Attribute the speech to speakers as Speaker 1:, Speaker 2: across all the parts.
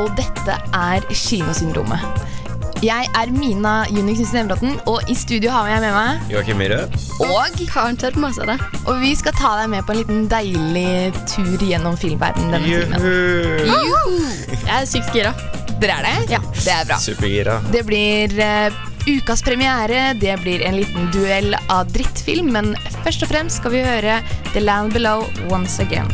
Speaker 1: og dette er Kinosyndromet. Jeg er Mina Juni Knutsen Evraten, og i studio har jeg med meg
Speaker 2: Joakim Myhre.
Speaker 1: Og
Speaker 3: Karen Tørp Masare.
Speaker 1: Og vi skal ta deg med på en liten deilig tur gjennom filmverdenen denne timen.
Speaker 2: Juhu!
Speaker 3: Jeg er sykt gira.
Speaker 1: Dere er det?
Speaker 3: Ja.
Speaker 1: Det er bra.
Speaker 2: Supergira.
Speaker 1: Det blir uh, ukas premiere, det blir en liten duell av drittfilm, men først og fremst skal vi høre The Land Below Once Again.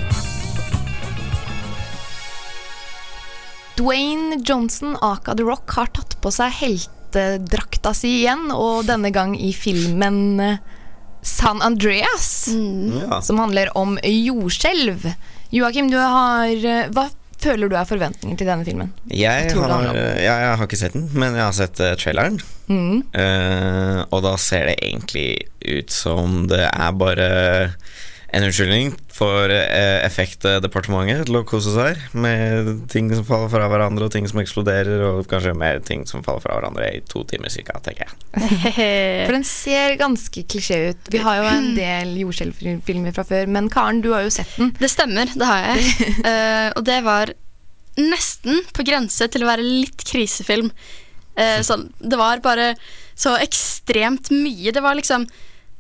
Speaker 1: Dwayne Johnson, aka The Rock, har tatt på seg heltedrakta si igjen, og denne gang i filmen eh, San Andreas,
Speaker 2: Ja.
Speaker 1: som handler om jordskjelv. Joakim, du har eh, Hva føler du er forventninger til denne filmen?
Speaker 2: Jeg har, jeg, jeg har ikke sett den, men jeg har sett uh, traileren.
Speaker 1: Mm.
Speaker 2: Uh, og da ser det egentlig ut som det er bare en unnskyldning for eh, effektdepartementet til å kose seg med ting som faller fra hverandre, og ting som eksploderer, og kanskje mer ting som faller fra hverandre i to timer cirka, tenker jeg.
Speaker 1: For den ser ganske klisjé ut. Vi har jo en del jordskjelvfilmer fra før, men Karen, du har jo sett den.
Speaker 3: Det stemmer, det har jeg. uh, og det var nesten på grense til å være litt krisefilm. Uh, sånn, det var bare så ekstremt mye. Det var liksom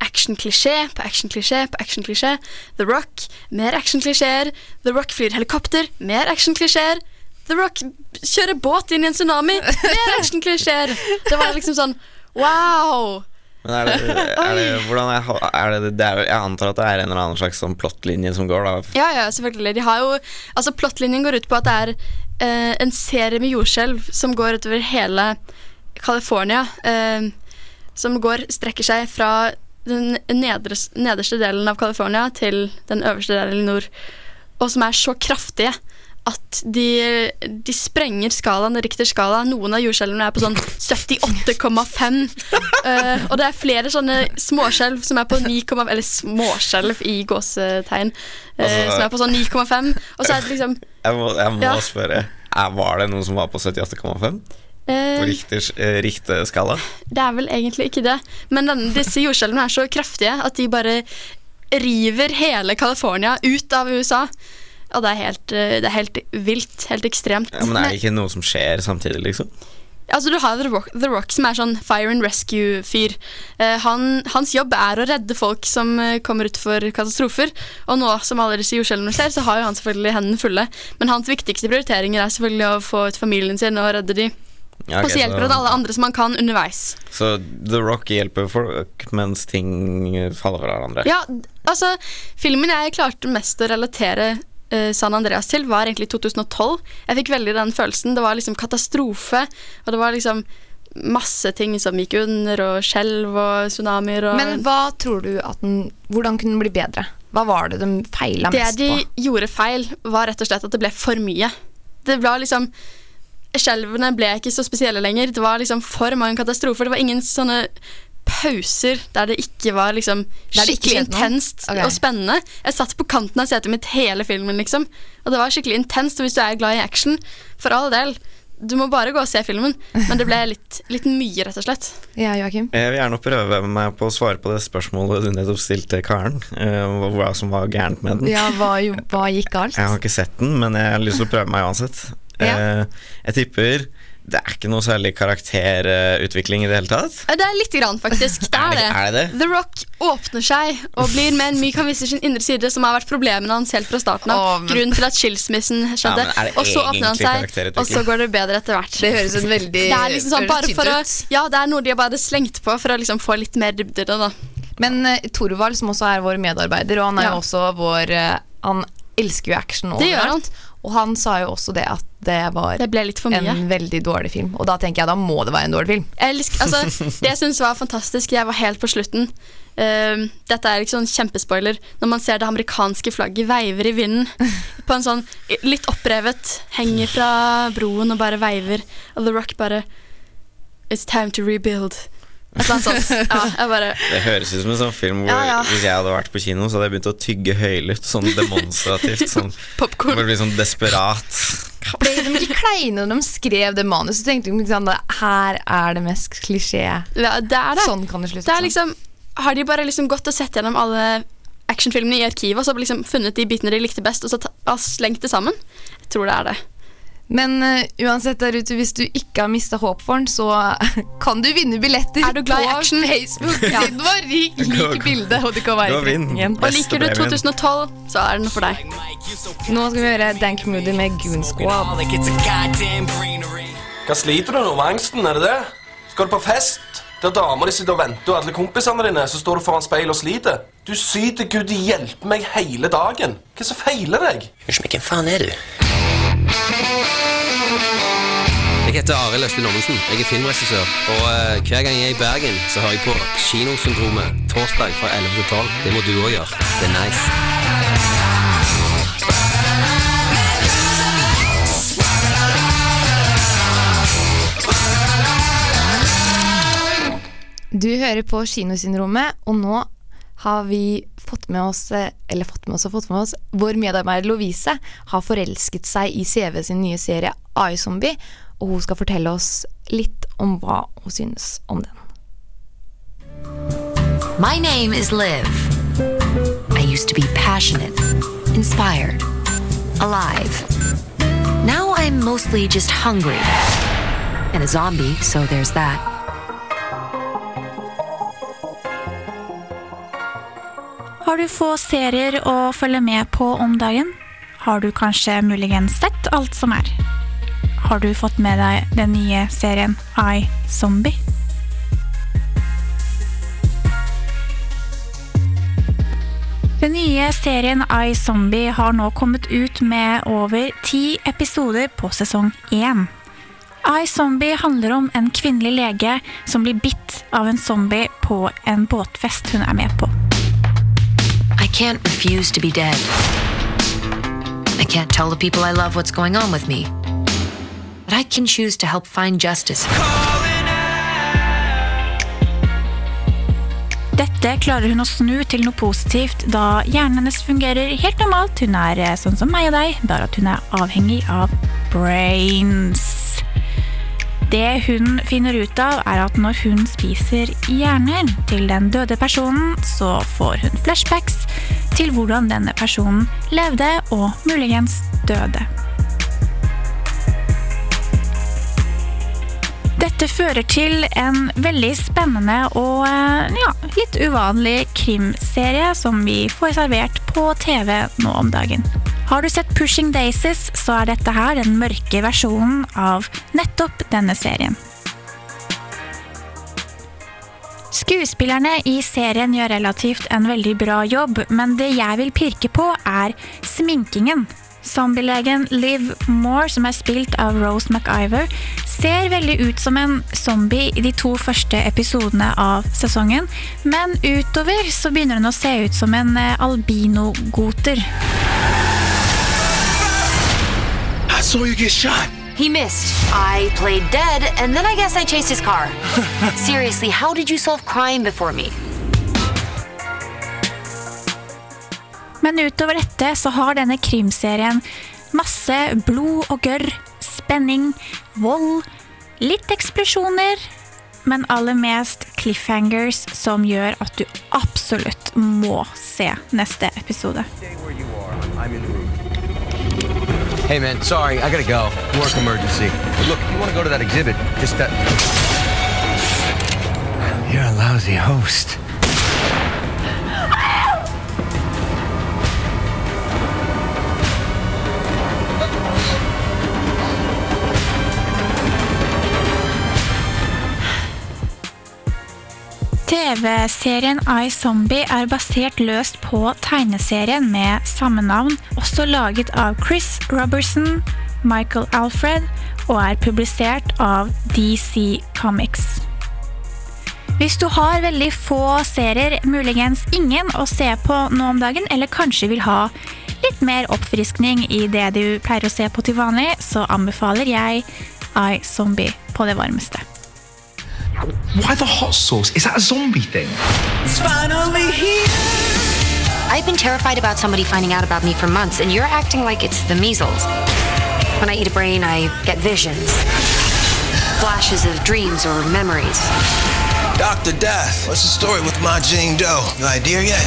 Speaker 3: actionklisjé på actionklisjé på actionklisjé. The Rock, mer actionklisjeer. The Rock flyr helikopter, mer actionklisjeer. The Rock kjører båt inn i en tsunami, mer actionklisjeer. Det var liksom sånn wow.
Speaker 2: Men er det, er det, hvordan er, er det, det er, Jeg antar at det er en eller annen slags sånn plottlinje som går, da.
Speaker 3: Ja, ja, selvfølgelig. De har jo, altså Plottlinjen går ut på at det er eh, en serie med jordskjelv som går utover hele California. Eh, som går, strekker seg fra den nedre, nederste delen av California til den øverste delen i nord. Og som er så kraftige at de, de sprenger skalaen, Richters skala. Noen av jordskjelvene er på sånn 78,5. uh, og det er flere sånne småskjelv som er på 9, eller småskjelv i gåsetegn, Uh,
Speaker 2: Altså-
Speaker 3: som er på sånn 9,5. Og så er det liksom
Speaker 2: Jeg må, jeg må
Speaker 3: Ja.
Speaker 2: spørre. Var det noen som var på 78,5? På
Speaker 3: eh,
Speaker 2: Richters eh?
Speaker 3: Det er vel egentlig ikke det. Men denne, disse jordskjelvene er så kraftige at de bare river hele California ut av USA. Og det er helt, eh, det er helt vilt. Helt ekstremt.
Speaker 2: Ja, men er det ikke noe som skjer samtidig, liksom?
Speaker 3: Altså, du har The Rock, The Rock som er sånn fire and rescue-fyr. Eh, han, hans jobb er å redde folk som eh, kommer utfor katastrofer. Og nå som alle disse jordskjelvene ser, så har jo han selvfølgelig hendene fulle. Men hans viktigste prioriteringer er selvfølgelig å få ut familien sin og redde de.
Speaker 2: Ja,
Speaker 3: og så hjelper det alle andre som man kan underveis.
Speaker 2: Så The Rock hjelper folk mens ting faller fra hverandre?
Speaker 3: Ja, altså Filmen jeg klarte mest å relatere uh, San Andreas til, var egentlig 2012. Jeg fikk veldig den følelsen. Det var liksom katastrofe, og det var liksom masse ting som gikk under, og skjelv og tsunamier og
Speaker 1: Men hva tror du at den Hvordan kunne den bli bedre? Hva var det de feila
Speaker 3: Det de gjorde feil, var rett og slett at det ble for mye. Det var liksom Skjelvene ble ikke så spesielle lenger. Det var liksom for mange katastrofer. Det var ingen sånne pauser der det ikke var liksom skikkelig intenst
Speaker 1: okay.
Speaker 3: og spennende. Jeg satt på kanten av setet mitt hele filmen, liksom. Og det var skikkelig intenst. Og hvis du er glad i action, for all del, du må bare gå og se filmen. Men det ble litt, litt mye, rett og slett.
Speaker 1: Ja, Joakim?
Speaker 2: Jeg vil gjerne prøve meg på å svare på det spørsmålet du nettopp stilte Karen. hva- hva som var gærent med den.
Speaker 1: Ja, hva, hva gikk galt?
Speaker 2: Jeg har ikke sett den, men jeg har lyst til å prøve meg uansett.
Speaker 1: Ja.
Speaker 2: Eh, jeg tipper det er ikke noe særlig karakterutvikling i det hele tatt.
Speaker 3: Det er lite grann, faktisk. Det
Speaker 2: Er
Speaker 3: er
Speaker 2: det- er det det?
Speaker 3: The Rock åpner seg og blir med en myk Han viser sin indre side, som har vært problemene hans helt fra starten av.
Speaker 1: Oh, men-
Speaker 3: Grunnen til at skilsmissen
Speaker 2: Ja,
Speaker 3: skjedde.
Speaker 2: er
Speaker 3: og så åpner han seg, og så går det bedre etter hvert.
Speaker 1: Det høres en veldig
Speaker 3: Det er liksom sånn bare for å. Ja, det er noe de har bare slengt på for å liksom få litt mer dybde i det, da.
Speaker 1: Men uh, Torvald, som også er vår medarbeider, og han er
Speaker 3: Ja.
Speaker 1: jo også vår uh, Han elsker jo action
Speaker 3: Det gjør
Speaker 1: overalt. Og han sa jo også det at det var
Speaker 3: Det
Speaker 1: en veldig dårlig film. Og da tenker jeg da må det være en dårlig film.
Speaker 3: Elsker, altså, det jeg syns var fantastisk, jeg var helt på slutten. Uh, dette er liksom kjempespoiler. Når man ser det amerikanske flagget veiver i vinden på en sånn litt opprevet, henger fra broen og bare veiver, og The Rock bare It's time to rebuild. Ja, bare
Speaker 2: Det høres ut som en sånn film hvor
Speaker 3: Ja, ja.
Speaker 2: hvis jeg hadde vært på kino, så hadde jeg begynt å tygge høylytt, sånn demonstrativt. Sånn,
Speaker 3: Popkorn.
Speaker 2: bli sånn desperat.
Speaker 1: Ble de ikke kleine når de skrev det manuset? Så tenkte de sånn, her er det mest klisjé.
Speaker 3: Ja, det er det.
Speaker 1: Sånn kan det slutte.
Speaker 3: Det liksom Har de bare liksom gått og sett gjennom alle actionfilmene i arkivet og så liksom funnet de bitene de likte best, og så ta, og slengt det sammen? Jeg tror det er det.
Speaker 1: Men uh, uansett der ute, hvis du ikke har mista håp for den, så kan du vinne billetter
Speaker 3: Er du glad i
Speaker 1: på
Speaker 3: action?
Speaker 1: Facebook-siden vår. Rik, lik bildet, og du kan være i
Speaker 2: vinn.
Speaker 1: trekningen.
Speaker 3: Og liker du 2012, så er det noe for deg.
Speaker 1: Nå skal vi høre Dank Moody med Goon Squad.
Speaker 4: Hva sliter du nå med angsten, er det det? Skal du på fest? Der damer de sitter og venter, og alle kompisene dine, så står du foran speil og sliter. Du syter Gud hjelpe meg hele dagen. Hva som feiler deg?
Speaker 5: Unnskyld meg, hvem faen er du?
Speaker 6: Jeg heter Arild Østin Ommensen. Jeg er filmregissør. Og uh, hver gang jeg er i Bergen, så hører jeg på Kinosyndromet torsdag fra 11 til 12. Det må du òg gjøre. Det er nice.
Speaker 1: Du hører på Kinosyndromet, og nå har vi fått med oss Eller fått med oss og fått med oss Vår medarbeider Lovise har forelsket seg i CV sin nye serie iZombie, og hun skal fortelle oss litt om hva hun synes om den.
Speaker 7: My name is Liv. I used to be passionate, inspired, alive. Now I'm mostly just hungry. And a zombie, so there's that.
Speaker 8: Har du få serier å følge med på om dagen? Har du kanskje muligens sett alt som er? Har du fått med deg den nye serien I, Zombie? Den nye serien I, Zombie har nå kommet ut med over ti episoder på sesong én. I, Zombie handler om en kvinnelig lege som blir bitt av en zombie på en båtfest hun er med på.
Speaker 7: I can't refuse to be dead. I can't tell the people I love what's going on with me. But I can choose to help find justice.
Speaker 8: Dette klarer hun å snu til noe positivt, da hjernen hennes fungerer helt normalt. Hun er eh, sånn som meg og deg, bare at hun er avhengig av brains. Det hun finner ut av, er at når hun spiser hjerner til den døde personen, så får hun flashbacks til hvordan denne personen levde og muligens døde. Dette fører til en veldig spennende og eh, ja, litt uvanlig krimserie som vi får servert på TV nå om dagen. Har du sett Pushing Daisies, så er dette her den mørke versjonen av nettopp denne serien. Skuespillerne i serien gjør relativt en veldig bra jobb, men det jeg vil pirke på, er sminkingen. Zombielegen Liv Moore, som er spilt av Rose McIver, ser veldig ut som en zombie i de to første episodene av sesongen, men utover så begynner hun å se ut som en eh, albinogoter.
Speaker 9: I saw you get shot.
Speaker 7: He missed. I played dead, and then I guess I chased his car. Seriously, how did you solve crime before me?
Speaker 8: Men utover dette så har denne krimserien masse blod og gørr, spenning, vold, litt eksplosjoner, men aller mest cliffhangers som gjør at du absolutt må se neste episode.
Speaker 9: Hey man, sorry, I gotta go. Work emergency. Look, if you wanna go to that exhibit, just that. You're a lousy host.
Speaker 8: TV-serien iZombie er basert løst på tegneserien med samme navn, også laget av Chris Robertson, Michael Alfred, og er publisert av DC Comics. Hvis du har veldig få serier, muligens ingen å se på nå om dagen, eller kanskje vil ha litt mer oppfriskning i det du pleier å se på til vanlig, så anbefaler jeg iZombie på det varmeste.
Speaker 9: Why the hot sauce? Is that a zombie thing?
Speaker 7: I've been terrified about somebody finding out about me for months, and you're acting like it's the measles. When I eat a brain, I get visions. Flashes of dreams or memories.
Speaker 10: Dr. Death, what's the story with my Jane Doe? No idea yet?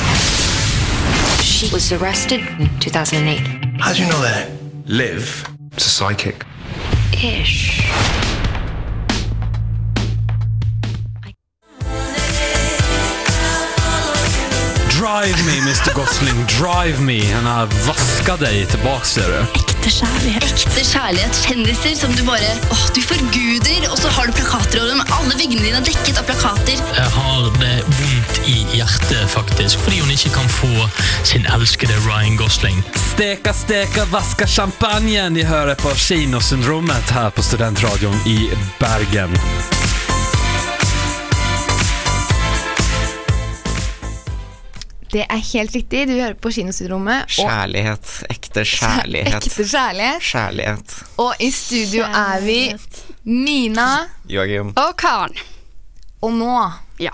Speaker 7: She was arrested in 2008.
Speaker 10: How'd you know that? Liv
Speaker 11: It's a psychic.
Speaker 7: Ish.
Speaker 12: Drive me, Mr. Gosling, drive me. Han har vaska deg tilbake, ser du.
Speaker 3: Ekte kjærlighet.
Speaker 13: Ekte kjærlighet. Kjendiser som du bare åh, du forguder, og så har du plakater over dem. Alle veggene dine er dekket av plakater.
Speaker 14: Jeg har det vondt i hjertet, faktisk, fordi hun ikke kan få sin elskede Ryan Gosling.
Speaker 12: Steka, steka, vaska champagnen. De hører på Kinosyndromet her på Studentradion i Bergen.
Speaker 1: Det er helt riktig. Du hører på Kinosyndromet.
Speaker 2: Kjærlighet. Ekte kjærlighet.
Speaker 1: Ekte kjærlighet.
Speaker 2: Kjærlighet.
Speaker 1: Og i studio er vi Mina
Speaker 2: Joachim.
Speaker 3: Og Karen.
Speaker 1: og nå
Speaker 3: Ja.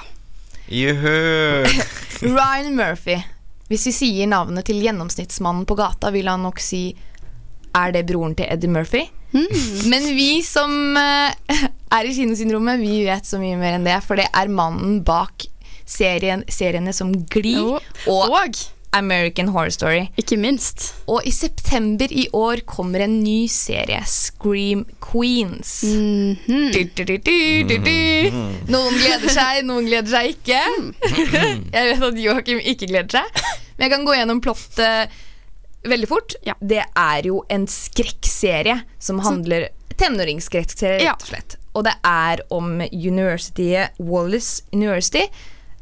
Speaker 2: Juhu!
Speaker 1: Ryan Murphy. Hvis vi sier navnet til gjennomsnittsmannen på gata, vil han nok si Er det broren til Eddie Murphy? Men vi som eh, er i kinosyndromet, vi vet så mye mer enn det. For det er mannen bak serien, seriene som Glee og,
Speaker 3: Og
Speaker 1: American Horror Story.
Speaker 3: ikke minst
Speaker 1: Og i september i år kommer en ny serie, Scream Queens.
Speaker 3: Mhm.
Speaker 1: Du, du, du, du, du, du. Noen gleder seg, noen gleder seg ikke. Jeg vet at Joakim ikke gleder seg, men jeg kan gå gjennom plottet veldig fort.
Speaker 3: Ja.
Speaker 1: Det er jo en skrekkserie som handler Tenåringsskrekkserie,
Speaker 3: Ja.
Speaker 1: rett og slett. Og det er om universityet Wallace University,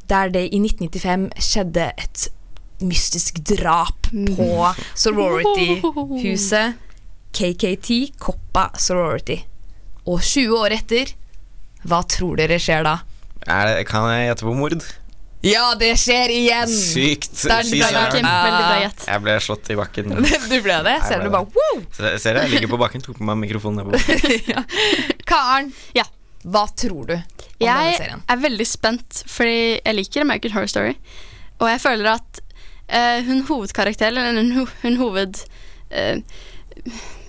Speaker 1: der det i 1995 skjedde et mystisk drap på sorority-huset KKT, Koppa Sorority. Og 20 år etter, hva tror dere skjer da?
Speaker 2: Er det, kan jeg gjette på mord?
Speaker 1: Ja, det skjer igjen!
Speaker 2: Sykt.
Speaker 1: Der-
Speaker 2: Fy søren. Jeg ble slått i bakken.
Speaker 1: Du ble det? Ser
Speaker 2: ble
Speaker 1: du bare wow!
Speaker 2: Se- Ser jeg, jeg ligger på bakken, tok på meg mikrofonen nedover.
Speaker 1: Karen,
Speaker 3: Ja.
Speaker 1: hva tror du om denne
Speaker 3: Jeg er veldig spent, fordi jeg liker American Horror Story. Og jeg føler at uh, hun hovedkarakteren, eller hun, hun hoved... Uh,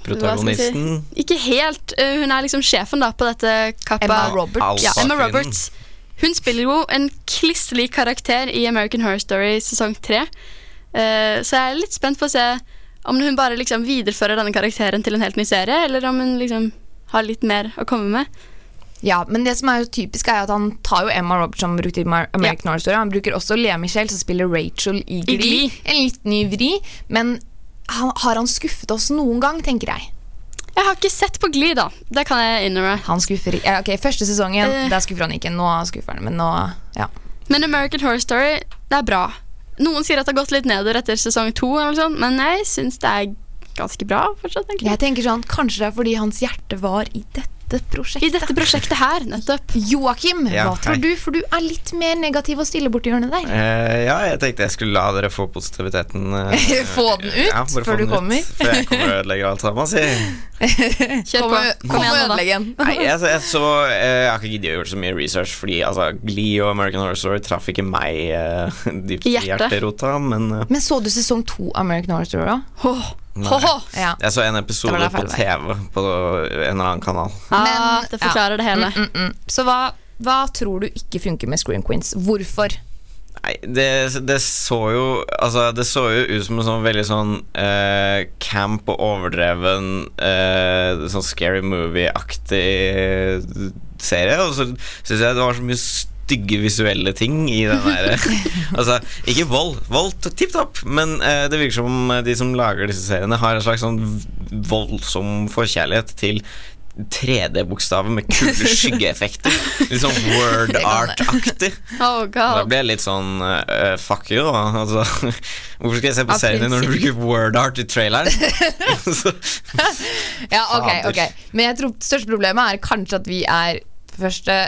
Speaker 3: Protagonisten? si? Ikke helt. Uh, hun er liksom sjefen da på dette kappa.
Speaker 1: Emma Roberts.
Speaker 3: Ja, Emma Roberts. Hun spiller jo en klisselig karakter i American Horror Story sesong tre. Uh, så jeg er litt spent på å se om hun bare liksom viderefører denne karakteren til en helt ny serie, eller om hun liksom har litt mer å komme med.
Speaker 1: Ja, men det som er jo typisk er at han tar jo Emma Roberts som brukte i American Horror Story. Han bruker også Lea Michelle, som spiller Rachel i Glee. En litt ny vri, men han, har han skuffet oss noen gang, tenker jeg.
Speaker 3: Jeg har ikke sett på Glee, da. Det kan jeg innrømme.
Speaker 1: Han skuffer ja, Ok, Første sesongen,
Speaker 3: uh,
Speaker 1: der skuffer han ikke. Nå skuffer han, men nå Ja.
Speaker 3: Men American Horror Story, det er bra. Noen sier at det har gått litt nedover etter sesong to, eller sånt, men jeg syns det er ganske bra fortsatt. egentlig.
Speaker 1: Jeg tenker sånn, Kanskje det er fordi hans hjerte var i dette prosjektet.
Speaker 3: I dette prosjektet her, nettopp.
Speaker 1: Joakim,
Speaker 2: Ja,
Speaker 1: hva tror
Speaker 2: hei.
Speaker 1: du? For du er litt mer negativ og stille borti hjørnet der.
Speaker 2: Uh, ja, jeg tenkte jeg skulle la dere få positiviteten. uh,
Speaker 1: Få den ut
Speaker 2: ja,
Speaker 1: før du
Speaker 2: kommer? ut, for jeg kommer og ødelegger alt sammen. Si.
Speaker 3: Kjør på.
Speaker 1: kom,
Speaker 3: Kom igjen, da.
Speaker 1: ødelegg.
Speaker 2: Nei, jeg, jeg, så, eh, jeg har ikke giddet å gjøre så mye research, fordi altså, Glee og American Horror Story traff ikke meg dypt i hjerterota, men
Speaker 1: Men så du sesong to American Horror Story
Speaker 2: da?
Speaker 3: Ho-ho.
Speaker 1: Ja.
Speaker 2: Jeg så en episode på TV på en eller annen kanal.
Speaker 3: Ah,
Speaker 1: Men-
Speaker 3: det forklarer det hele.
Speaker 1: Mm, mm, mm. Så hva, hva tror du ikke funker med Scream Queens? Hvorfor?
Speaker 2: Nei, det, det så jo Altså, det så jo ut som en sånn veldig sånn uh, camp og overdreven uh, Sånn scary movie-aktig serie. Og så syns jeg det var så mye stygge visuelle ting i den der Altså, ikke vold. Vold tipp topp, men eh, det virker som de som lager disse seriene, har en slags sånn voldsom forkjærlighet til 3D-bokstaver med kule skyggeeffekter. Litt sånn word art-aktig.
Speaker 3: Oh,
Speaker 2: Da blir jeg litt sånn uh, Fuck you, da. Altså, hvorfor skal jeg se på serien din når du bruker word art i traileren?
Speaker 1: Ja, ok, ok Men jeg tror største problemet er kanskje at vi er for første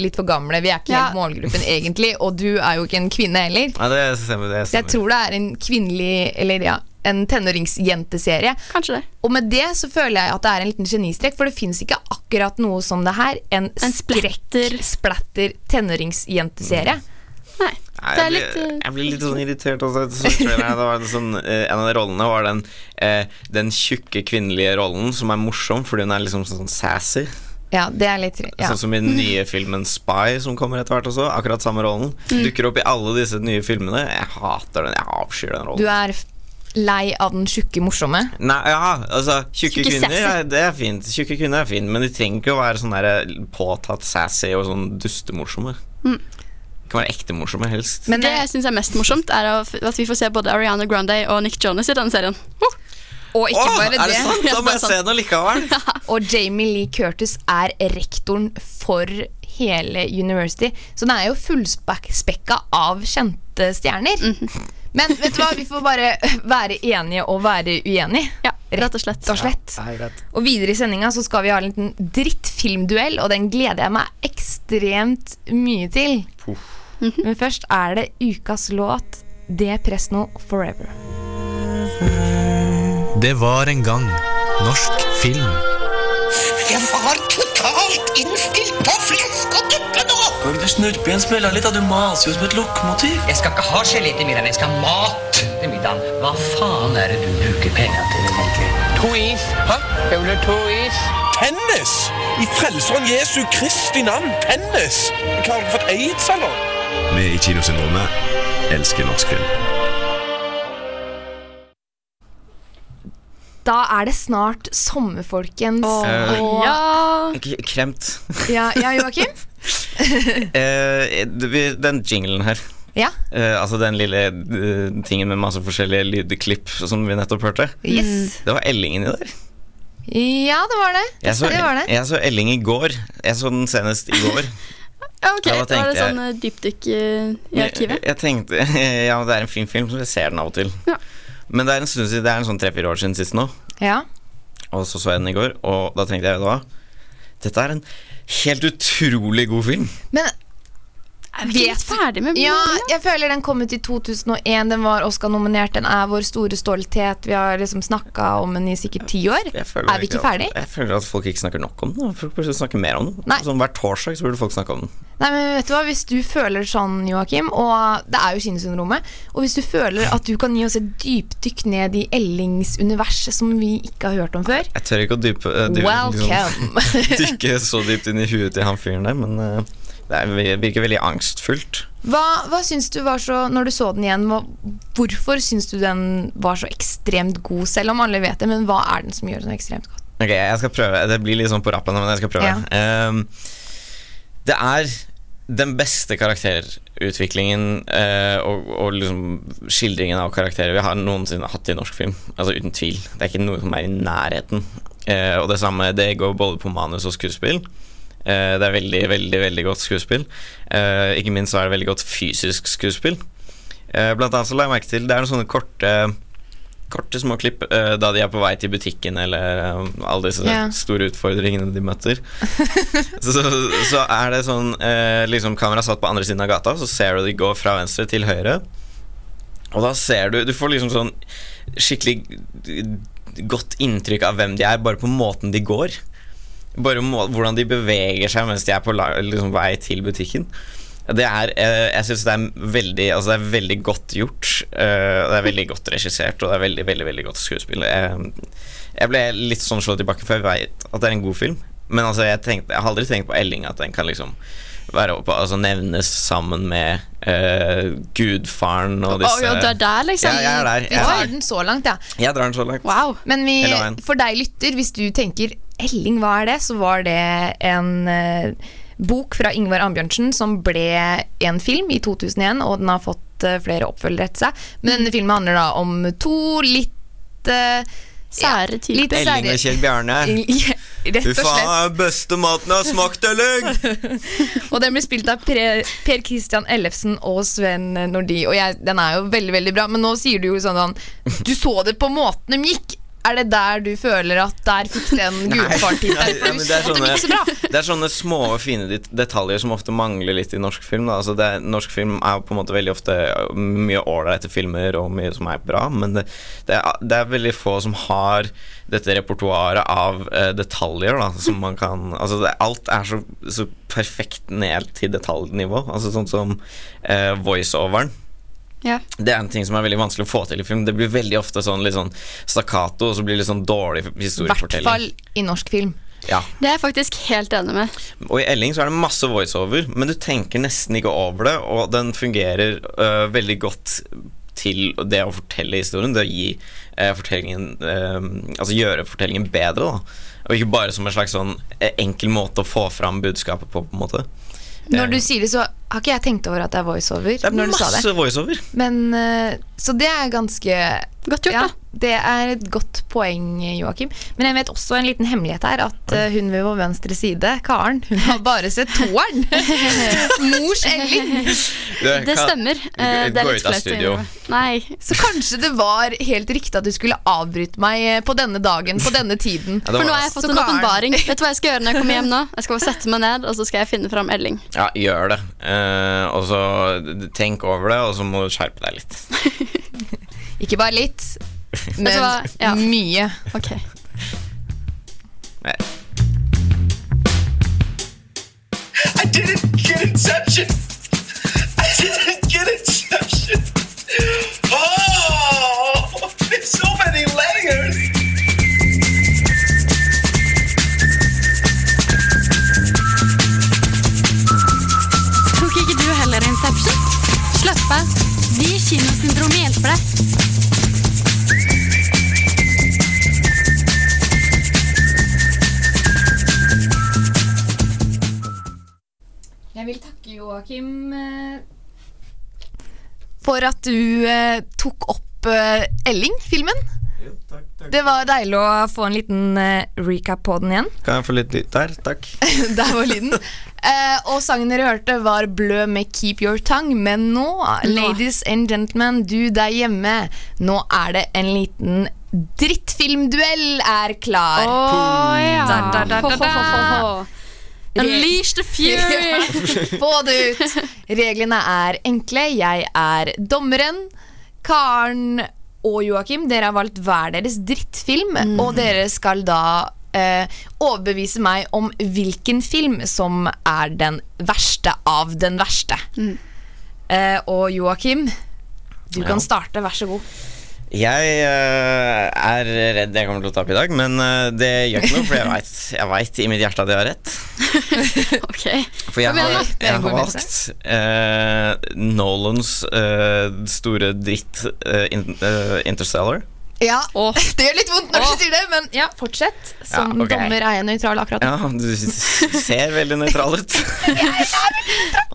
Speaker 1: litt for gamle. Vi er ikke
Speaker 3: Ja.
Speaker 1: helt målgruppen egentlig, og du er jo ikke en kvinne heller.
Speaker 2: Ja, det stemmer. Det
Speaker 1: stemmer. jeg tror det er en kvinnelig Eller ja, en tenåringsjenteserie.
Speaker 3: Kanskje det.
Speaker 1: Og med det så føler jeg at det er en liten genistrek, for det fins ikke akkurat noe som det her. En,
Speaker 3: En splatter.
Speaker 1: skrekk-splatter tenåringsjenteserie.
Speaker 3: Nei.
Speaker 2: Nei,
Speaker 3: Det er
Speaker 2: jeg,
Speaker 3: litt,
Speaker 2: blir,
Speaker 3: eh,
Speaker 2: jeg blir litt sånn irritert også. Så jeg. Det var en, sånn, eh, en av de rollene var den, eh, den tjukke kvinnelige rollen som er morsom fordi hun er liksom sånn sassy.
Speaker 1: Ja, det er litt ja.
Speaker 2: Sånn som i den nye filmen Spy, som kommer etter hvert også. Akkurat samme rollen.
Speaker 1: Mm.
Speaker 2: Dukker opp i alle disse nye filmene. Jeg hater den. Jeg avskyr den rollen.
Speaker 1: Du er lei av den tjukke morsomme?
Speaker 2: Nei, ja, altså Tjukke
Speaker 1: Tjukke
Speaker 2: kvinner, ja, det er fint. Tjukke kvinner er fint, men de trenger ikke å være sånn der påtatt sassy og sånn dustemorsomme.
Speaker 3: Mm.
Speaker 2: Kan være ekte morsomme, helst.
Speaker 3: Men det jeg syns er mest morsomt, er at vi får se både Ariana Grande og Nick Jonas i denne serien.
Speaker 1: Og ikke
Speaker 2: Åh,
Speaker 1: bare
Speaker 2: er det
Speaker 1: det.
Speaker 2: sant? Da må jeg se den likevel.
Speaker 1: og Jamie Lee Curtis er rektoren for hele University, så den er jo fullspekka av kjente stjerner. Men vet du hva, vi får bare være enige og være uenige.
Speaker 3: Ja, rett og slett.
Speaker 1: og, slett.
Speaker 2: Ja,
Speaker 1: og videre i sendinga så skal vi ha en liten drittfilmduell, og den gleder jeg meg ekstremt mye til. Men først er det ukas låt Det Presno Forever.
Speaker 11: Det var en gang norsk film.
Speaker 5: Jeg var totalt innstilt på flesk og tuppe nå!
Speaker 4: Kan du snudd benspillet litt av du maser jo som et lokomotiv?
Speaker 5: Jeg skal ikke ha gelé til middagen, jeg skal ha mat til middagen. Hva faen er det du bruker penger til egentlig?
Speaker 10: To is. Hæ? Jeg vil ha to is. Tennis! I Frelseren Jesu Kristi navn, tennis! Hva har du fått aids, eller?
Speaker 15: Vi i Kinosyndromet elsker norsk film.
Speaker 1: Da er det snart sommer, folkens.
Speaker 2: Oh,
Speaker 1: uh,
Speaker 2: ja. Kremt.
Speaker 1: Ja, ja Joakim?
Speaker 2: uh, den jinglen her.
Speaker 1: Ja.
Speaker 2: Uh, altså den lille uh, tingen med masse forskjellige lydklipp som vi nettopp hørte.
Speaker 1: Yes.
Speaker 2: Det var Ellingen i der.
Speaker 1: Ja, det var det.
Speaker 2: Jeg så,
Speaker 1: det var det.
Speaker 2: jeg så Elling i går. Jeg så den senest i går.
Speaker 3: Ok,
Speaker 2: Da
Speaker 3: var det
Speaker 2: jeg-
Speaker 3: sånn dypdykk i arkivet.
Speaker 2: jeg tenkte Ja, det er en fin film, så jeg ser den av og til. Men det er en stund siden, det er en sånn tre-fire år siden sist nå.
Speaker 1: Ja.
Speaker 2: Og så så jeg den i går, og da tenkte jeg da Dette er en helt utrolig god film.
Speaker 1: Men
Speaker 3: Er vi ikke litt ferdig med
Speaker 1: Ja, jeg føler den kom ut i 2001. Den var Oscar-nominert. Den er vår store stolthet. Vi har liksom snakka om den i sikkert ti år. Er vi ikke
Speaker 2: at-
Speaker 1: ferdig?
Speaker 2: Jeg føler at folk ikke snakker nok om den. Folk burde snakke mer om den. Sånn Hver torsdag så burde folk snakke om den.
Speaker 1: Nei, men vet du hva, Hvis du føler sånn, Joakim, og det er jo kinosyndromet Og hvis du føler at du kan gi oss et dypdykk ned i Ellings univers som vi ikke har hørt om før
Speaker 2: Jeg tør ikke å dype, eh, dype
Speaker 1: Welcome.
Speaker 2: liksom, dykke så dypt inn i huet til han fyren der, men eh, det er, virker veldig angstfullt.
Speaker 1: Hva, hva syns du var så Når du så den igjen, hva, hvorfor syns du den var så ekstremt god? Selv om alle vet det, men hva er den som gjør den ekstremt godt?
Speaker 2: Ok, jeg skal prøve. Det blir litt sånn på rappen, men jeg skal prøve. Ehm, det er den beste karakterutviklingen uh, og, og liksom skildringen av karakterer vi har noensinne hatt i norsk film. Altså Uten tvil. Det er ikke noe som er i nærheten. Uh, og det samme det går både på manus og skuespill. Eh, det er veldig, veldig veldig godt skuespill. Eh, ikke minst så er det veldig godt fysisk skuespill. Eh, blant annet så la jeg merke til Det er noen sånne korte Korte små klipp da de er på vei til butikken, eller alle disse
Speaker 1: yeah.
Speaker 2: store utfordringene de møter. så, så, så er det sånn liksom Kamera satt på andre siden av gata, så ser du de går fra venstre til høyre. Og da ser du Du får liksom sånn skikkelig godt inntrykk av hvem de er, bare på måten de går. Bare må, hvordan de beveger seg mens de er på liksom, vei til butikken. Det er, eh, jeg synes det er veldig Altså det er veldig godt gjort. eh, det er veldig godt regissert, og det er veldig veldig, veldig godt skuespill. Jeg, jeg ble litt sånn slått bakken, for jeg vet at det er en god film. Men altså jeg, tenkte, jeg har aldri tenkt på Elling at den kan liksom være oppe, altså nevnes sammen med uh, Gudfaren og disse oh,
Speaker 1: ja, du er der, liksom?
Speaker 2: Ja, jeg er der.
Speaker 1: Vi drar den så langt, ja.
Speaker 2: jeg drar den så langt.
Speaker 1: Men vi, for deg lytter, hvis du tenker Elling, hva er det? Så var det en eh, bok fra Ingvar Ambjørnsen som ble en film i 2001, og den har fått eh, flere oppfølgere etter seg. Men denne filmen handler da om to litt eh,
Speaker 3: Sære typer.
Speaker 2: Elling og Kjell Bjarne.
Speaker 1: Ja, Rett og slett.
Speaker 2: faen, beste maten jeg har smakt, Elling!
Speaker 1: Og den blir spilt av Per, per Christian Ellefsen og Sven Nordi. Og jeg, den er jo veldig veldig bra, men nå sier du jo sånn sånn Du så det på måten de gikk! Er det der du føler at der fikk den?
Speaker 2: Ja,
Speaker 1: du
Speaker 2: det, er sånne, det er sånne små og fine detaljer som ofte mangler litt i norsk film. Altså det, norsk film er på en måte veldig ofte mye ålreite filmer og mye som er bra, men det, det, er, det er veldig få som har dette repertoaret av uh, detaljer da, som man kan Altså alt er så, så perfekt ned til detaljnivå. Altså sånn som uh, voiceoveren.
Speaker 3: Ja.
Speaker 2: Det er en ting som er veldig vanskelig å få til i film. Det blir veldig ofte sånn litt sånn stakkato, og så blir det litt sånn dårlig
Speaker 1: I hvert
Speaker 2: historiefortelling.
Speaker 1: fall i norsk film.
Speaker 2: Ja.
Speaker 3: Det er jeg faktisk helt enig med.
Speaker 2: Og i Elling så er det masse voiceover, men du tenker nesten ikke over det, og den fungerer øh, veldig godt til det å fortelle historien, det å gi eh, fortellingen eh, Altså gjøre fortellingen bedre, da. Og ikke bare som en slags sånn eh, enkel måte å få fram budskapet på, på en måte.
Speaker 1: Når du sier det, så har ikke jeg tenkt over at det er voiceover.
Speaker 2: Det er
Speaker 1: når du sa
Speaker 2: masse
Speaker 1: det.
Speaker 2: voiceover.
Speaker 1: Men, eh, så det er ganske
Speaker 3: Godt gjort,
Speaker 1: ja,
Speaker 3: da.
Speaker 1: Det er et godt poeng, Joakim. Men jeg vet også en liten hemmelighet her. At eh, hun ved vår venstre side, Karen, hun har bare sett toeren. Mors Elling.
Speaker 2: Det
Speaker 3: Det stemmer. Eh, det er litt flaut.
Speaker 1: Så kanskje det var helt riktig at du skulle avbryte meg på denne dagen, på denne tiden.
Speaker 2: Ja,
Speaker 3: For nå har jeg fått en åpenbaring. Vet du hva jeg skal gjøre når jeg kommer hjem nå? Jeg skal bare sette meg ned, og så skal jeg finne fram Elling.
Speaker 2: Ja, gjør det. Eh, og så tenk over det, og så må du skjerpe deg litt.
Speaker 1: Ikke bare litt, men?
Speaker 3: Ja.
Speaker 1: mye.
Speaker 3: Ok.
Speaker 2: Nei.
Speaker 10: I didn't get Inception. I didn't get Inception. Oh, there's so many layers.
Speaker 16: Vi i Kinosyndrom hjelper deg.
Speaker 1: Jeg vil takke Joakim eh, for at du eh, tok opp eh, Elling-filmen. Det var deilig å få en liten eh, recap på den igjen.
Speaker 2: Kan jeg få litt lyd der? Takk.
Speaker 1: Der var lyden. Eh, og sangen dere hørte, var Blø med Keep Your Tongue. Men nå, ladies and gentlemen, du der hjemme, nå er det en liten drittfilmduell er klar.
Speaker 3: Å, ja.
Speaker 1: Da, da, da, da, da.
Speaker 3: Ho, ho, ho, ho. Unleash the fury!
Speaker 1: Få det ut! Reglene er enkle. Jeg er dommeren. Karen og Joakim, dere har valgt hver deres drittfilm, og dere skal da eh, overbevise meg om hvilken film som er den verste av den verste. Eh, og Joakim, du
Speaker 2: Ja.
Speaker 1: kan starte. Vær så god.
Speaker 2: Jeg eh, er redd jeg kommer til å tape i dag, men eh, det gjør ikke noe, for jeg jeg vet i mitt hjerte at jeg har rett.
Speaker 3: Ok.
Speaker 2: For jeg har, jeg har valgt uh, Nolans uh, store dritt uh, in, Interstellar.
Speaker 1: Ja, Det gjør litt vondt når du sier det, men ja, fortsett. Som
Speaker 2: Ja, okay.
Speaker 1: dommer er jeg nøytral akkurat nå.
Speaker 2: Ja, du ser veldig nøytral ut.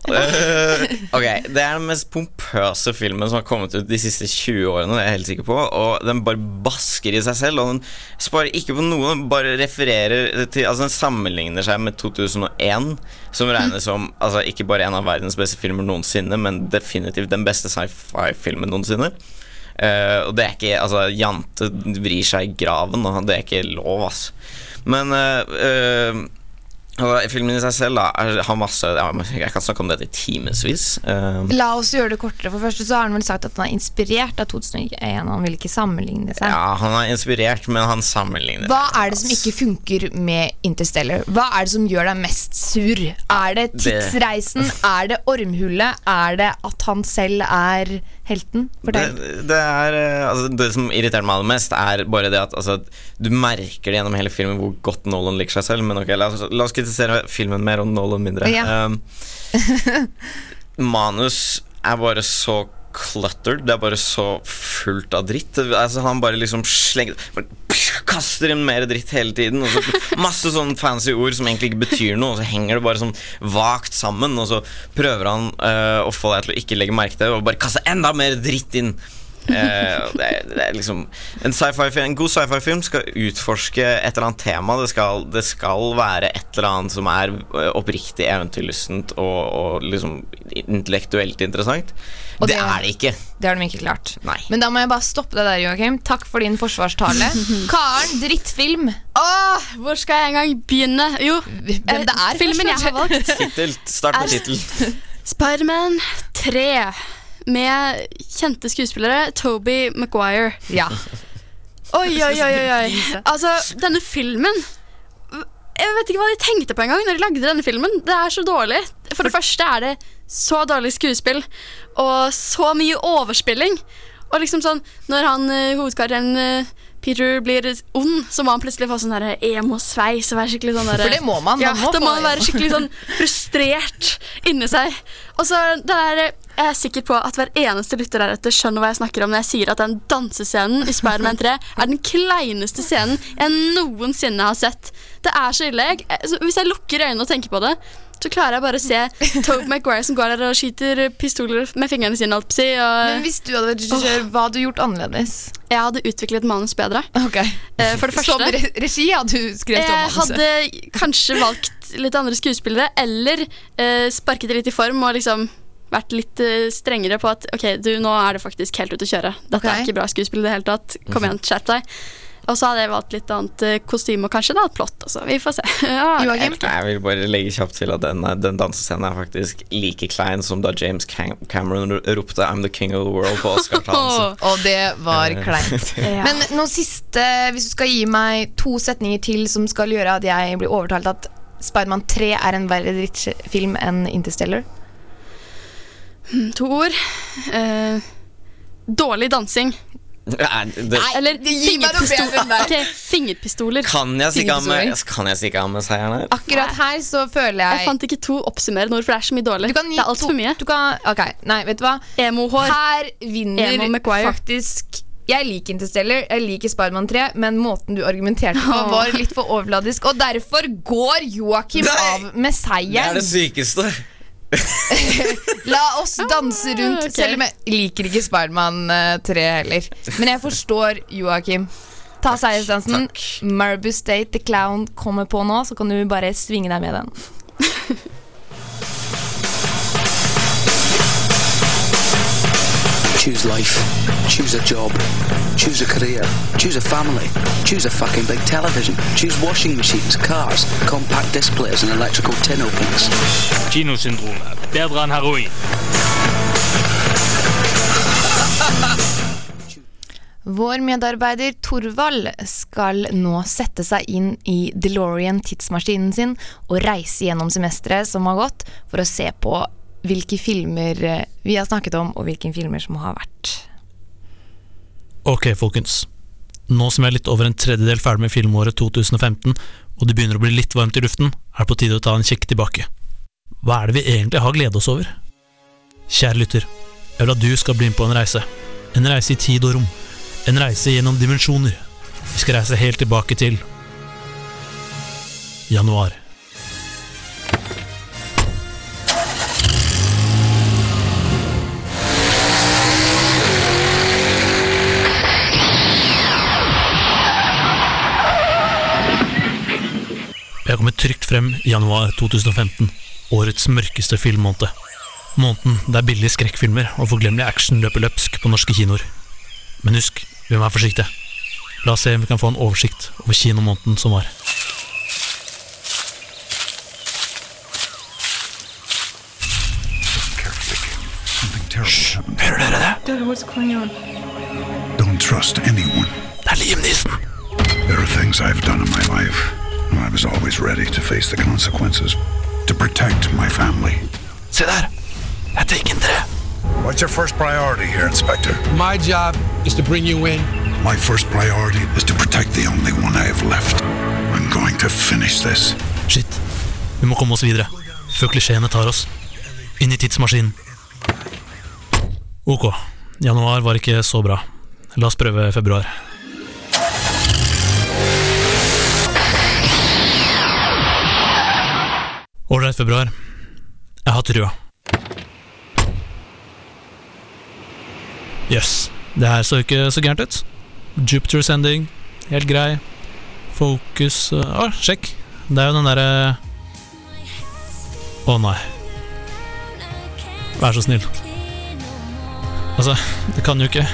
Speaker 2: Eh, ok, Det er den mest pompøse filmen som har kommet ut de siste 20 årene. Det er jeg helt sikker på Og den bare basker i seg selv. Og den sparer ikke på noe. Den bare refererer til Altså Den sammenligner seg med 2001, som regnes som altså, ikke bare en av verdens beste filmer noensinne, men definitivt den beste sci-fi-filmen noensinne. Eh, og det er ikke Altså, Jante vrir seg i graven, og det er ikke lov, ass. Men uh, eh, og filmen i seg selv da, er, har masse Jeg kan snakke om dette i timevis. Uh,
Speaker 1: La oss gjøre det kortere. For første så har han vel sagt at han er inspirert av 2001. Han vil ikke sammenligne seg.
Speaker 2: ja, han er inspirert, men han sammenligner.
Speaker 1: Hva er det som ikke funker med Interstellar? Hva er det som gjør deg mest sur? Er det tidsreisen? Er det ormhullet? Er det at han selv er helten?
Speaker 2: Det,
Speaker 1: Fortell.
Speaker 2: det, er, eh, altså, det som irriterer meg aller mest, er bare det at altså, du merker det gjennom hele filmen hvor godt Nolan liker seg selv. Men ok, la, oss- la oss kritisere filmen mer og Nolan mindre.
Speaker 1: Ja.
Speaker 2: Um, manus er bare så cluttered. Det er bare så fullt av dritt. Altså, han bare liksom slenger bare Kaster inn mer dritt hele tiden. Og så Masse sånne fancy ord som egentlig ikke betyr noe, og så henger det bare sånn vagt sammen. Og så prøver han uh, å få deg til å ikke legge merke til det, og bare kaste enda mer dritt inn. Eh, og det, det er liksom En, en god sci-fi-film skal utforske et eller annet tema. Det skal, det skal være et eller annet som er eh, oppriktig eventyrlystent og, og liksom intellektuelt interessant.
Speaker 1: Og
Speaker 2: det,
Speaker 1: det-
Speaker 2: er det ikke.
Speaker 1: Det har de ikke klart.
Speaker 2: Nei.
Speaker 1: Men da må jeg bare stoppe deg der, Joakim. Takk for din forsvarstale. Karen, drittfilm.
Speaker 3: Åh, hvor skal jeg engang begynne? Jo,
Speaker 1: Hvem det er,
Speaker 3: eh, filmen jeg har valgt.
Speaker 2: Tittel. Start med tittel.
Speaker 3: Spiderman 3 med kjente skuespillere. Toby Maguire.
Speaker 1: Ja.
Speaker 3: Oi, oi, oi, oi. Altså, denne filmen Jeg vet ikke hva de tenkte på engang når de lagde denne filmen. Det er så dårlig. For det første er det så dårlig skuespill og så mye overspilling. Og liksom sånn Når han hovedkarakteren eh, Peter blir ond, så må han plutselig få sånn emo-sveis. og være skikkelig sånn der-
Speaker 1: For det må man, man
Speaker 3: Ja,
Speaker 1: må
Speaker 3: da må han være skikkelig sånn frustrert inni seg. Og så det der jeg er sikker på at hver eneste lytter deretter skjønner hva jeg snakker om når jeg sier at den dansescenen i Spiderman 3 er den kleineste scenen jeg noensinne har sett. Det er så ille. Jeg, altså, hvis jeg lukker øynene og tenker på det, så klarer jeg bare å se Tobe McGuire som går der og skyter pistoler med fingrene sine. og,
Speaker 1: Men hvis du hadde vært regissør, hva hadde du gjort annerledes?
Speaker 3: Jeg hadde utviklet manus bedre. Okay. For det første
Speaker 1: Som re regi hadde du skrevet om manuset?
Speaker 3: Jeg hadde kanskje valgt litt andre skuespillere, eller uh, sparket det litt i form og liksom vært litt eh, strengere på at ok, du, nå er det faktisk helt ute å kjøre. Dette er ikke bra skuespill i det hele tatt. Kom igjen, skjerp deg. Og så hadde jeg valgt litt annet eh, kostyme og kanskje et annet plott. Altså. Vi får se. Ja, jeg.
Speaker 2: Jeg vil bare legge kjapt til at den, den dansescenen er faktisk like klein som da James Cam Cameron ropte 'I'm the king of the world' på Oscar-talen.
Speaker 1: Og det var
Speaker 2: Eh,
Speaker 1: kleint.
Speaker 2: Ja.
Speaker 1: Men noe siste, hvis du skal gi meg to setninger til som skal gjøre at jeg blir overtalt at Spiderman 3 er en verre drittfilm enn Interstellar.
Speaker 3: Hmm, To ord. Eh, dårlig dansing.
Speaker 2: Nei, det,
Speaker 3: Eller
Speaker 1: fingerpistoler meg noe bedre enn det.
Speaker 3: Ok, fingerpistoler.
Speaker 2: kan jeg stikke av med, kan jeg stikke av med seieren her?
Speaker 1: Akkurat her så føler jeg
Speaker 3: Jeg fant ikke to oppsummerende ord, for det er så mye dårlig.
Speaker 1: Du kan gi
Speaker 3: det er altfor
Speaker 1: to-
Speaker 3: mye.
Speaker 1: Du kan, ok, nei, vet du hva?
Speaker 3: Emo-hår.
Speaker 1: Her vinner
Speaker 3: Emo
Speaker 1: faktisk Jeg liker Interstellar, jeg liker Spiderman 3, men måten du argumenterte på, var litt for overfladisk. Og derfor går Joakim
Speaker 2: Nei!
Speaker 1: av med
Speaker 2: Det er
Speaker 1: seieren.
Speaker 2: det sykeste.
Speaker 1: La oss danse rundt,
Speaker 3: okay.
Speaker 1: selv om jeg liker ikke Spiderman eh, 3 heller. Men jeg forstår Joakim. Ta seiersdansen. Marbu State The Clown kommer på nå, så kan du bare svinge deg med den.
Speaker 17: Choose life. Choose a job. Choose a career. Choose a family. Choose a fucking big television. Choose washing machines, cars, compact displays players, and electrical tin openers.
Speaker 18: Kinosyndromet. Bedre enn heroin.
Speaker 1: Vår medarbeider Torvald skal nå sette seg inn i DeLorean-tidsmaskinen sin og reise gjennom semesteret som har gått, for å se på hvilke filmer eh, vi har snakket om, og hvilke filmer som har vært.
Speaker 14: Ok, folkens. Nå som jeg er litt over en tredjedel ferdig med filmåret 2015, og det begynner å bli litt varmt i luften, er det på tide å ta en kikk tilbake. Hva er det vi egentlig har glede oss over? Kjære lytter, jeg vil at du skal bli med på en reise. En reise i tid og rom. En reise gjennom dimensjoner. Vi skal reise helt tilbake til januar. Har trygt frem i januar 2015, årets mørkeste filmmåned. Måneden der billige skrekkfilmer og forglemmelig action løper løpsk på norske kinoer. Men husk, vi må være forsiktige. La oss se om vi kan få en oversikt over kinomåneden som var.
Speaker 19: Hysj.
Speaker 14: Hører dere det?
Speaker 19: Don't trust anyone.
Speaker 14: Det er Liam Neeson.
Speaker 19: There are things I've done in my life, I was always ready to face the consequences to protect my family.
Speaker 14: Se der! Det er 3.
Speaker 19: What's your first priority here, Inspector?
Speaker 9: My job is to bring you in.
Speaker 19: My first priority is to protect the only one I have left. I'm going to finish this.
Speaker 14: Shit. Vi må komme oss videre, før klisjeene tar oss. Inn i tidsmaskinen. Ok, januar var ikke så bra. La oss prøve februar. Ålreit, februar. Jeg har trua. Jøss, yes. det her så ikke så gærent ut. Jupiter Sending, helt grei. Focus Å, uh, sjekk. Det er jo den derre Å nei. Vær så snill. Altså, det kan jo ikke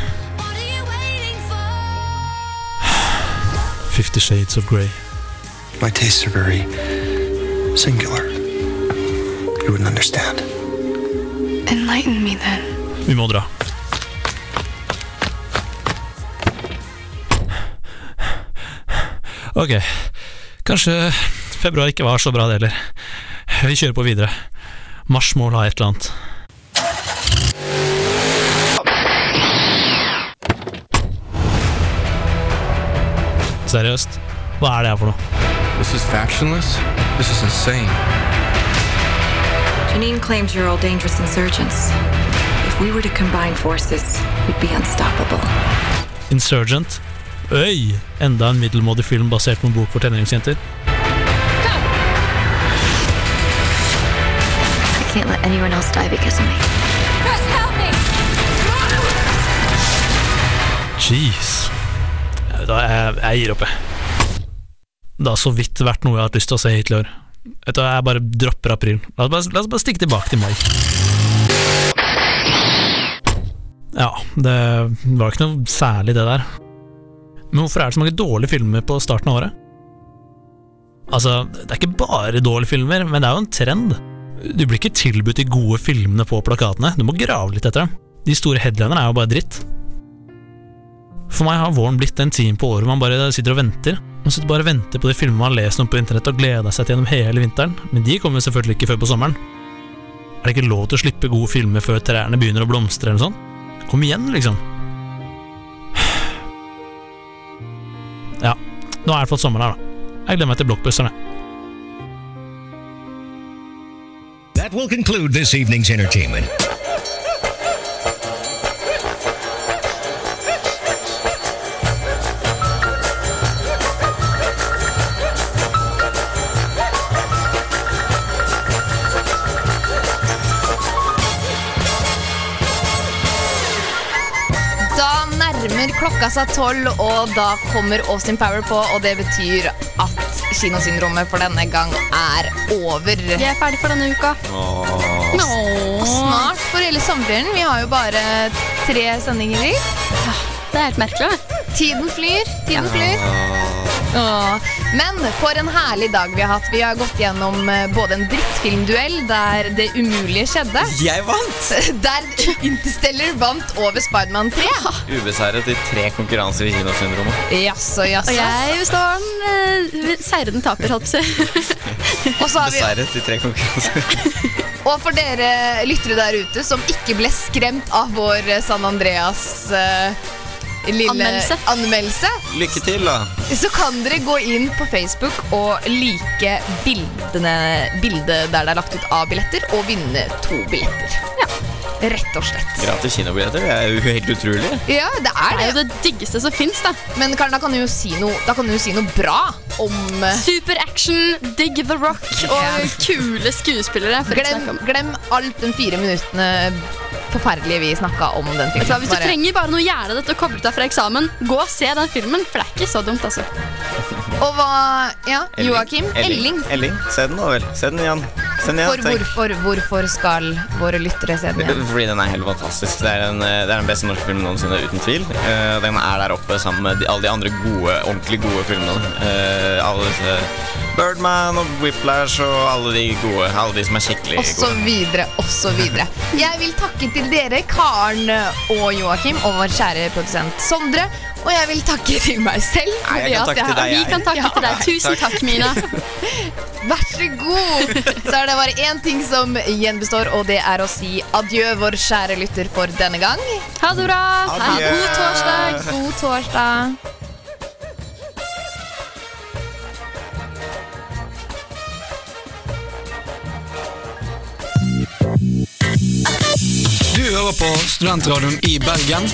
Speaker 14: Fifty Shades of Grey.
Speaker 17: My tastes are very singular. You wouldn't understand.
Speaker 16: Enlighten me then.
Speaker 14: Vi må dra. Ok, kanskje februar ikke var så bra det heller. Vi kjører på videre. Mars må ha et eller annet. Seriøst? Hva er det her for noe?
Speaker 20: This is factionless? This is insane.
Speaker 7: Janine claims you're all dangerous insurgents.
Speaker 21: If we were to combine forces, we'd be unstoppable.
Speaker 14: Insurgent. Øy! Enda en middelmådig film basert på en bok for tenåringsjenter.
Speaker 7: I can't let anyone else die because of me.
Speaker 16: Chris, help me!
Speaker 14: Jeez. Da, jeg, jeg gir opp, jeg. Det har så vidt vært noe jeg har hatt lyst til å se hittil i år. Vet du, Jeg bare dropper april. La oss bare, la oss bare stikke tilbake til mai. Ja, det var ikke noe særlig, det der. Men hvorfor er det så mange dårlige filmer på starten av året? Altså, det er ikke bare dårlige filmer, men det er jo en trend. Du blir ikke tilbudt de gode filmene på plakatene, du må grave litt etter dem. De store headlinerne er jo bare dritt. For meg har våren blitt den tiden på året man bare sitter og venter. Man sitter bare og venter på de filmene man har lest om på internett og gleder seg til gjennom hele vinteren, men de kommer selvfølgelig ikke før på sommeren. Er det ikke lov til å slippe gode filmer før trærne begynner å blomstre eller sånt? Kom igjen, liksom. Ja, nå er i hvert fall sommeren her, da. Jeg gleder meg til blockbusterne.
Speaker 22: That will conclude this evening's entertainment.
Speaker 1: Klokka seg tolv, og da kommer Austin Power på, og det betyr at kinosyndromet for denne gang er over. Vi
Speaker 3: er ferdig for denne uka.
Speaker 1: Nå. Snart for hele sommeren. Vi har jo bare tre sendinger i.
Speaker 3: Det er helt merkelig.
Speaker 1: Tiden flyr, tiden flyr. Åh. Men for en herlig dag vi har hatt. Vi har gått gjennom eh, både en drittfilmduell der det umulige skjedde.
Speaker 2: Jeg vant!
Speaker 1: Der Interstellar vant over Spiderman 3.
Speaker 2: Ubeseiret i tre konkurranser i kinosyndromet.
Speaker 1: Jaså, jaså.
Speaker 3: Og jeg står den uh, seirende taper, holdt på å si.
Speaker 1: Og så har vi
Speaker 2: Beseiret i tre konkurranser.
Speaker 1: Og for dere lyttere der ute som ikke ble skremt av vår eh, San Andreas eh, lille
Speaker 3: Anmeldelse.
Speaker 1: anmeldelse,
Speaker 2: Lykke til, da.
Speaker 1: så kan dere gå inn på Facebook og like bildene, bildet der det er lagt ut av billetter, og vinne to billetter. Ja, rett og slett.
Speaker 2: Gratis kinobilletter. Det er jo helt utrolig.
Speaker 1: Ja, det er det.
Speaker 3: Det er jo det diggeste som fins, da.
Speaker 1: Men Karen, da kan du jo si noe, da kan du jo si noe bra om Superaction,
Speaker 3: Super action, digg The Rock og kule skuespillere. for
Speaker 1: Glem, glem alt den fire minuttene forferdelige vi snakka om den filmen.
Speaker 3: Hvis du
Speaker 1: Bare-
Speaker 3: trenger bare noe hjerne ditt å koble deg fra eksamen, gå og se den filmen, for det er ikke så dumt, altså.
Speaker 1: Og hva Ja, Joakim? Elling.
Speaker 2: Elling. Se den, da vel. Se den igjen.
Speaker 1: For hvorfor, hvorfor skal våre lyttere se den igjen?
Speaker 2: Fordi den er helt fantastisk. Det er, en, eh, det er den beste norske filmen noensinne, uten tvil. Uh, den er der oppe sammen med de, alle de andre gode, ordentlig gode filmene. Uh, alle disse Birdman og Whiplash og alle de gode. Alle de som er skikkelig
Speaker 1: Og så
Speaker 2: gode.
Speaker 1: videre, og så videre. Jeg vil takke til dere, Karen og Joakim, og vår kjære produsent Sondre. Og jeg vil takke til meg selv.
Speaker 2: Nei, jeg kan takke til deg,
Speaker 3: Vi kan takke til deg. Tusen
Speaker 2: takk,
Speaker 3: Mina.
Speaker 1: Vær så god! Så er det bare én ting som gjenbestår, og det er å si adjø, vår kjære lytter, for denne gang.
Speaker 3: Ha det bra. Ha god torsdag.
Speaker 1: God torsdag.
Speaker 23: Du hører på Studentradioen i Bergen.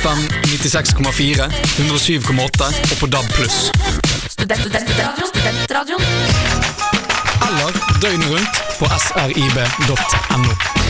Speaker 23: FM 96,4, 107,8 og på DAB+.
Speaker 16: Studentradioen.
Speaker 23: Eller døgnet rundt på srib.no.